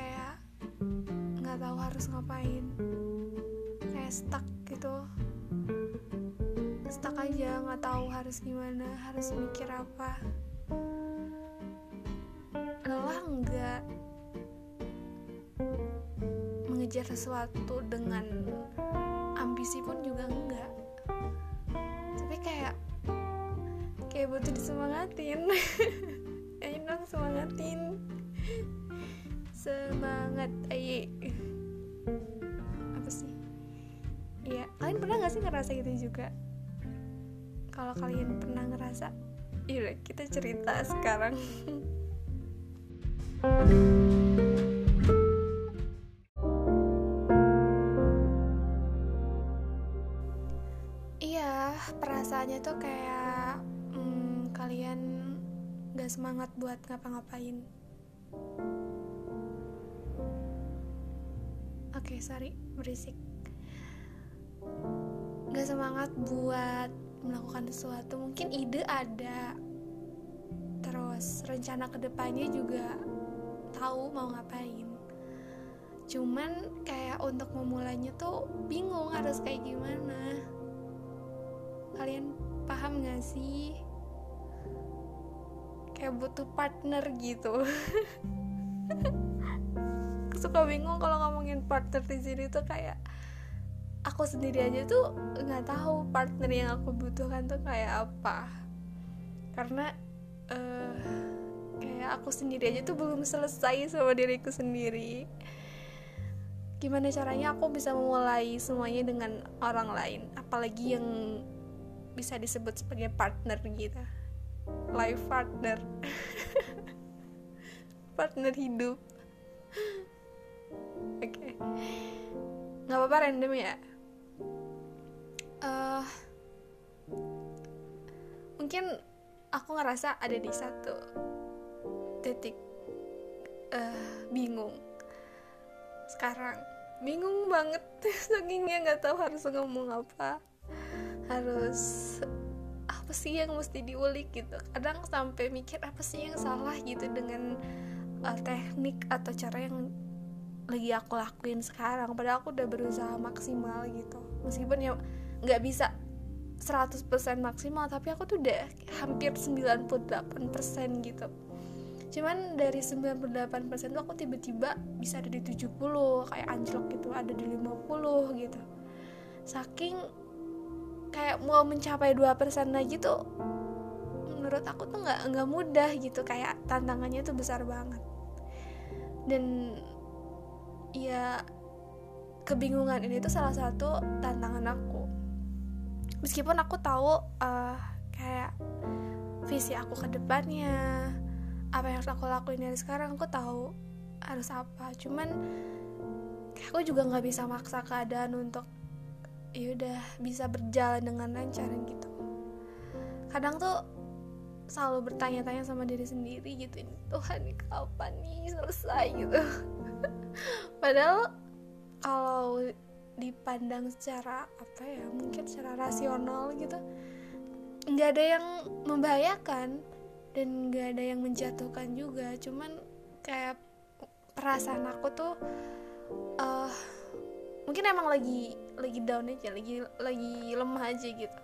kayak nggak tahu harus ngapain. Kayak stuck gitu. Stuck aja nggak tahu harus gimana harus mikir apa. Lelah enggak mengejar sesuatu dengan ambisi pun juga enggak tapi kayak kayak butuh disemangatin. Ayo dong semangatin semangat ayo apa sih Iya, kalian pernah gak sih ngerasa gitu juga? Kalau kalian pernah ngerasa, yaudah kita cerita sekarang. iya, perasaannya tuh kayak hmm, kalian gak semangat buat ngapa-ngapain. Oke, sorry, berisik. Gak semangat buat melakukan sesuatu. Mungkin ide ada. Terus rencana ke depannya juga tahu mau ngapain. Cuman kayak untuk memulainya tuh bingung harus kayak gimana. Kalian paham gak sih? Kayak butuh partner gitu suka bingung kalau ngomongin partner di sini tuh kayak aku sendiri aja tuh nggak tahu partner yang aku butuhkan tuh kayak apa. Karena uh, kayak aku sendiri aja tuh belum selesai sama diriku sendiri. Gimana caranya aku bisa memulai semuanya dengan orang lain apalagi yang bisa disebut sebagai partner gitu life partner. Partner hidup oke. Okay. nggak apa-apa random ya? Uh, mungkin aku ngerasa ada di satu titik uh, bingung. Sekarang bingung banget. Sakingnya nggak tahu harus ngomong apa harus apa sih yang mesti diulik gitu. Kadang sampai mikir apa sih yang salah gitu dengan uh, teknik atau cara yang lagi aku lakuin sekarang. Padahal aku udah berusaha maksimal gitu. Meskipun ya nggak bisa 100% maksimal tapi aku tuh udah hampir 98% gitu. Cuman dari 98% tuh aku tiba-tiba bisa ada di 70 kayak anjlok gitu ada di 50 gitu. Saking kayak mau mencapai 2% lagi tuh menurut aku tuh nggak nggak mudah gitu. Kayak tantangannya tuh besar banget. Dan ya kebingungan ini tuh salah satu tantangan aku. Meskipun aku tahu uh, kayak visi aku ke depannya apa yang harus aku lakuin dari sekarang aku tahu harus apa. Cuman aku juga nggak bisa maksa keadaan untuk yaudah bisa berjalan dengan lancar gitu. Kadang tuh selalu bertanya-tanya sama diri sendiri gitu Tuhan nih kapan nih selesai? gitu padahal kalau dipandang secara apa ya mungkin secara rasional gitu nggak ada yang membahayakan dan nggak ada yang menjatuhkan juga. Cuman kayak perasaan aku tuh uh, mungkin emang lagi lagi down aja lagi lagi lemah aja gitu.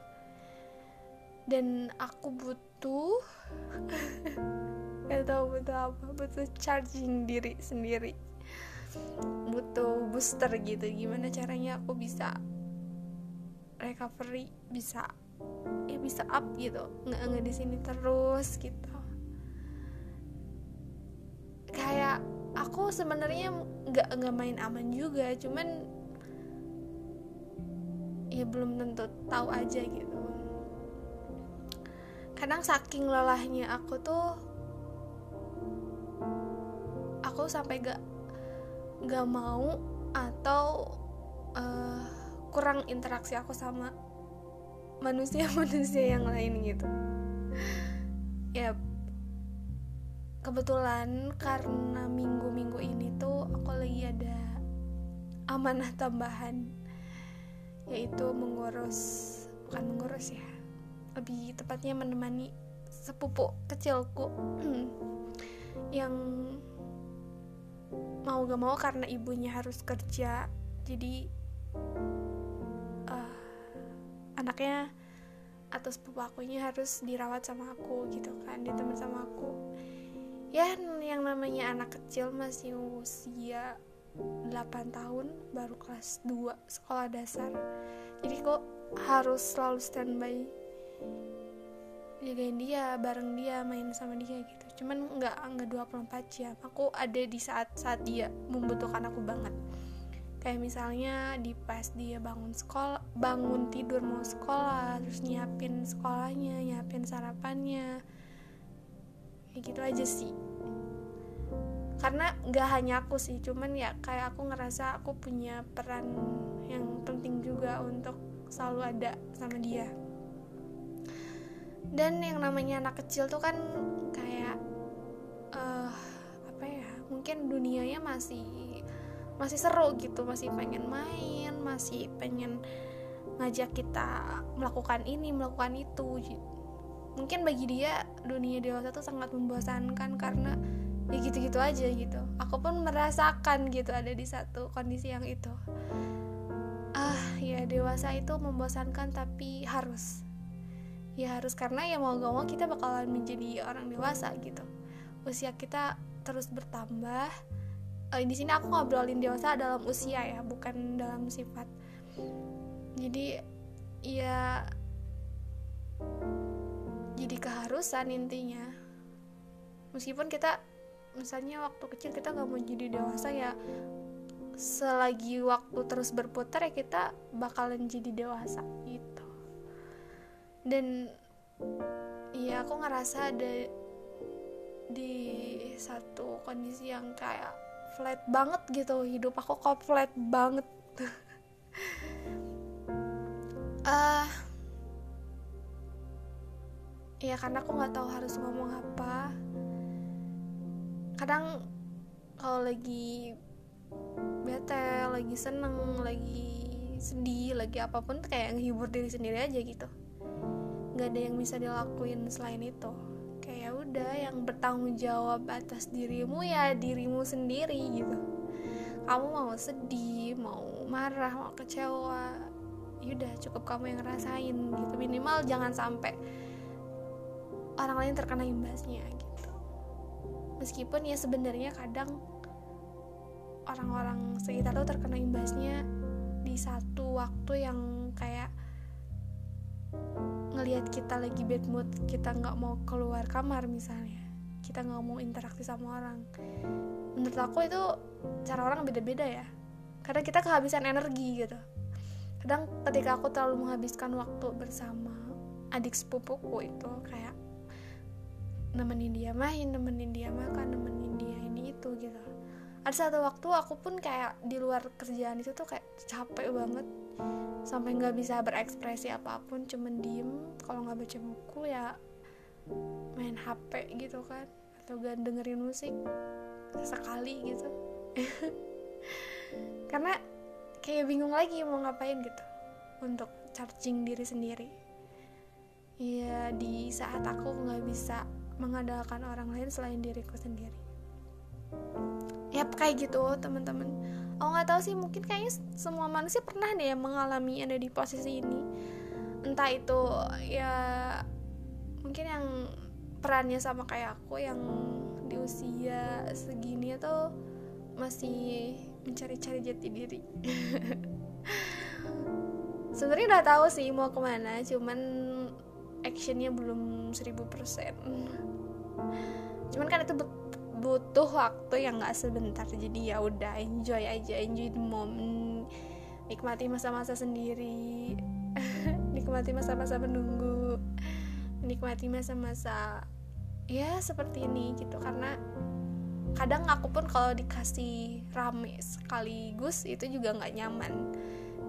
Dan aku butuh gak tahu butuh apa butuh charging diri sendiri butuh booster gitu. Gimana caranya aku bisa recovery bisa ya bisa up gitu. Nggak nggak di sini terus gitu. Kayak aku sebenarnya nggak nggak main aman juga cuman ya belum tentu tahu aja gitu. Kadang saking lelahnya aku tuh aku sampai gak gak mau atau uh, kurang interaksi aku sama manusia-manusia yang lain gitu. Ya kebetulan karena minggu-minggu ini tuh aku lagi ada amanah tambahan yaitu mengurus bukan mengurus ya lebih tepatnya menemani sepupu kecilku yang mau gak mau karena ibunya harus kerja jadi uh, anaknya atau sepupu akunya harus dirawat sama aku gitu kan ditemen sama aku. Ya yang namanya anak kecil masih usia 8 tahun baru kelas 2 sekolah dasar. Jadi kok harus selalu standby jagain dia bareng dia main sama dia gitu. Cuman nggak nggak 24 jam. Aku ada di saat saat dia membutuhkan aku banget. Kayak misalnya di pas dia bangun sekolah bangun tidur mau sekolah terus nyiapin sekolahnya nyiapin sarapannya. Kayak gitu aja sih. Karena nggak hanya aku sih cuman ya kayak aku ngerasa aku punya peran yang penting juga untuk selalu ada sama dia dan yang namanya anak kecil tuh kan kayak uh, apa ya mungkin dunianya masih masih seru gitu masih pengen main masih pengen ngajak kita melakukan ini melakukan itu mungkin bagi dia dunia dewasa tuh sangat membosankan karena ya gitu-gitu aja gitu. Aku pun merasakan gitu ada di satu kondisi yang itu. Ah ya dewasa itu membosankan tapi harus ya harus karena ya mau gak mau kita bakalan menjadi orang dewasa gitu. Usia kita terus bertambah. Uh, di sini aku ngobrolin dewasa dalam usia ya bukan dalam sifat. Jadi ya jadi keharusan intinya. Meskipun kita misalnya waktu kecil kita nggak mau jadi dewasa ya selagi waktu terus berputar ya kita bakalan jadi dewasa gitu dan ya aku ngerasa ada di satu kondisi yang kayak flat banget gitu. Hidup aku kok flat banget. Uh, ya karena aku nggak tahu harus ngomong apa. Kadang kalau lagi bete lagi seneng lagi sedih lagi apa pun kayak ngehibur diri sendiri aja gitu nggak ada yang bisa dilakuin selain itu. Kayak ya udah yang bertanggung jawab atas dirimu ya dirimu sendiri gitu. Kamu mau sedih mau marah mau kecewa yaudah cukup kamu yang ngerasain gitu. Minimal jangan sampai orang lain terkena imbasnya gitu. Meskipun ya sebenarnya kadang orang-orang sekitar tuh terkena imbasnya di satu waktu yang kayak ngelihat kita lagi bad mood kita nggak mau keluar kamar misalnya kita nggak mau interaksi sama orang. Menurut aku itu cara orang beda-beda ya. Karena kita kehabisan energi gitu. Kadang ketika aku terlalu menghabiskan waktu bersama adik sepupuku itu kayak nemenin dia main nemenin dia makan nemenin dia ini itu gitu ada satu waktu aku pun kayak di luar kerjaan itu tuh kayak capek banget. Sampai nggak bisa berekspresi apa pun cuman diem. Kalau nggak baca buku ya main HP gitu kan atau gak dengerin musik sekali gitu. Karena kayak bingung lagi mau ngapain gitu untuk charging diri sendiri. Ya di saat aku nggak bisa mengandalkan orang lain selain diriku sendiri ya kayak gitu teman-teman. Aku nggak tahu sih mungkin kayaknya semua manusia pernah deh mengalami ada di posisi ini. Entah itu ya mungkin yang perannya sama kayak aku yang di usia segini atau masih mencari-cari jati diri. Sebenarnya udah tahu sih mau ke mana cuman actionnya belum 1000% cuman kan itu butuh waktu yang gak sebentar. Jadi ya udah enjoy aja enjoy the moment. Nikmati masa-masa sendiri. Nikmati masa-masa menunggu. Nikmati masa-masa ya seperti ini gitu. Karena kadang aku pun kalau dikasih rame sekaligus itu juga nggak nyaman.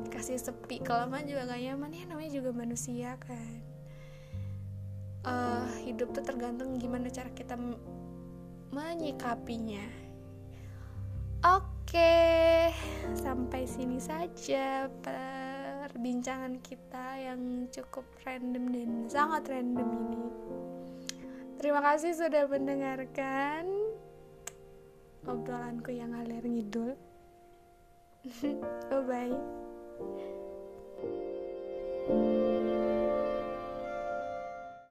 Dikasih sepi kelamaan juga nggak nyaman. Ya namanya juga manusia kan. Uh, hidup tuh tergantung gimana cara kita menyikapinya. Oke, sampai sini saja perbincangan kita yang cukup random dan sangat random ini. terima kasih sudah mendengarkan obrolanku yang ngalir ngidul bye bye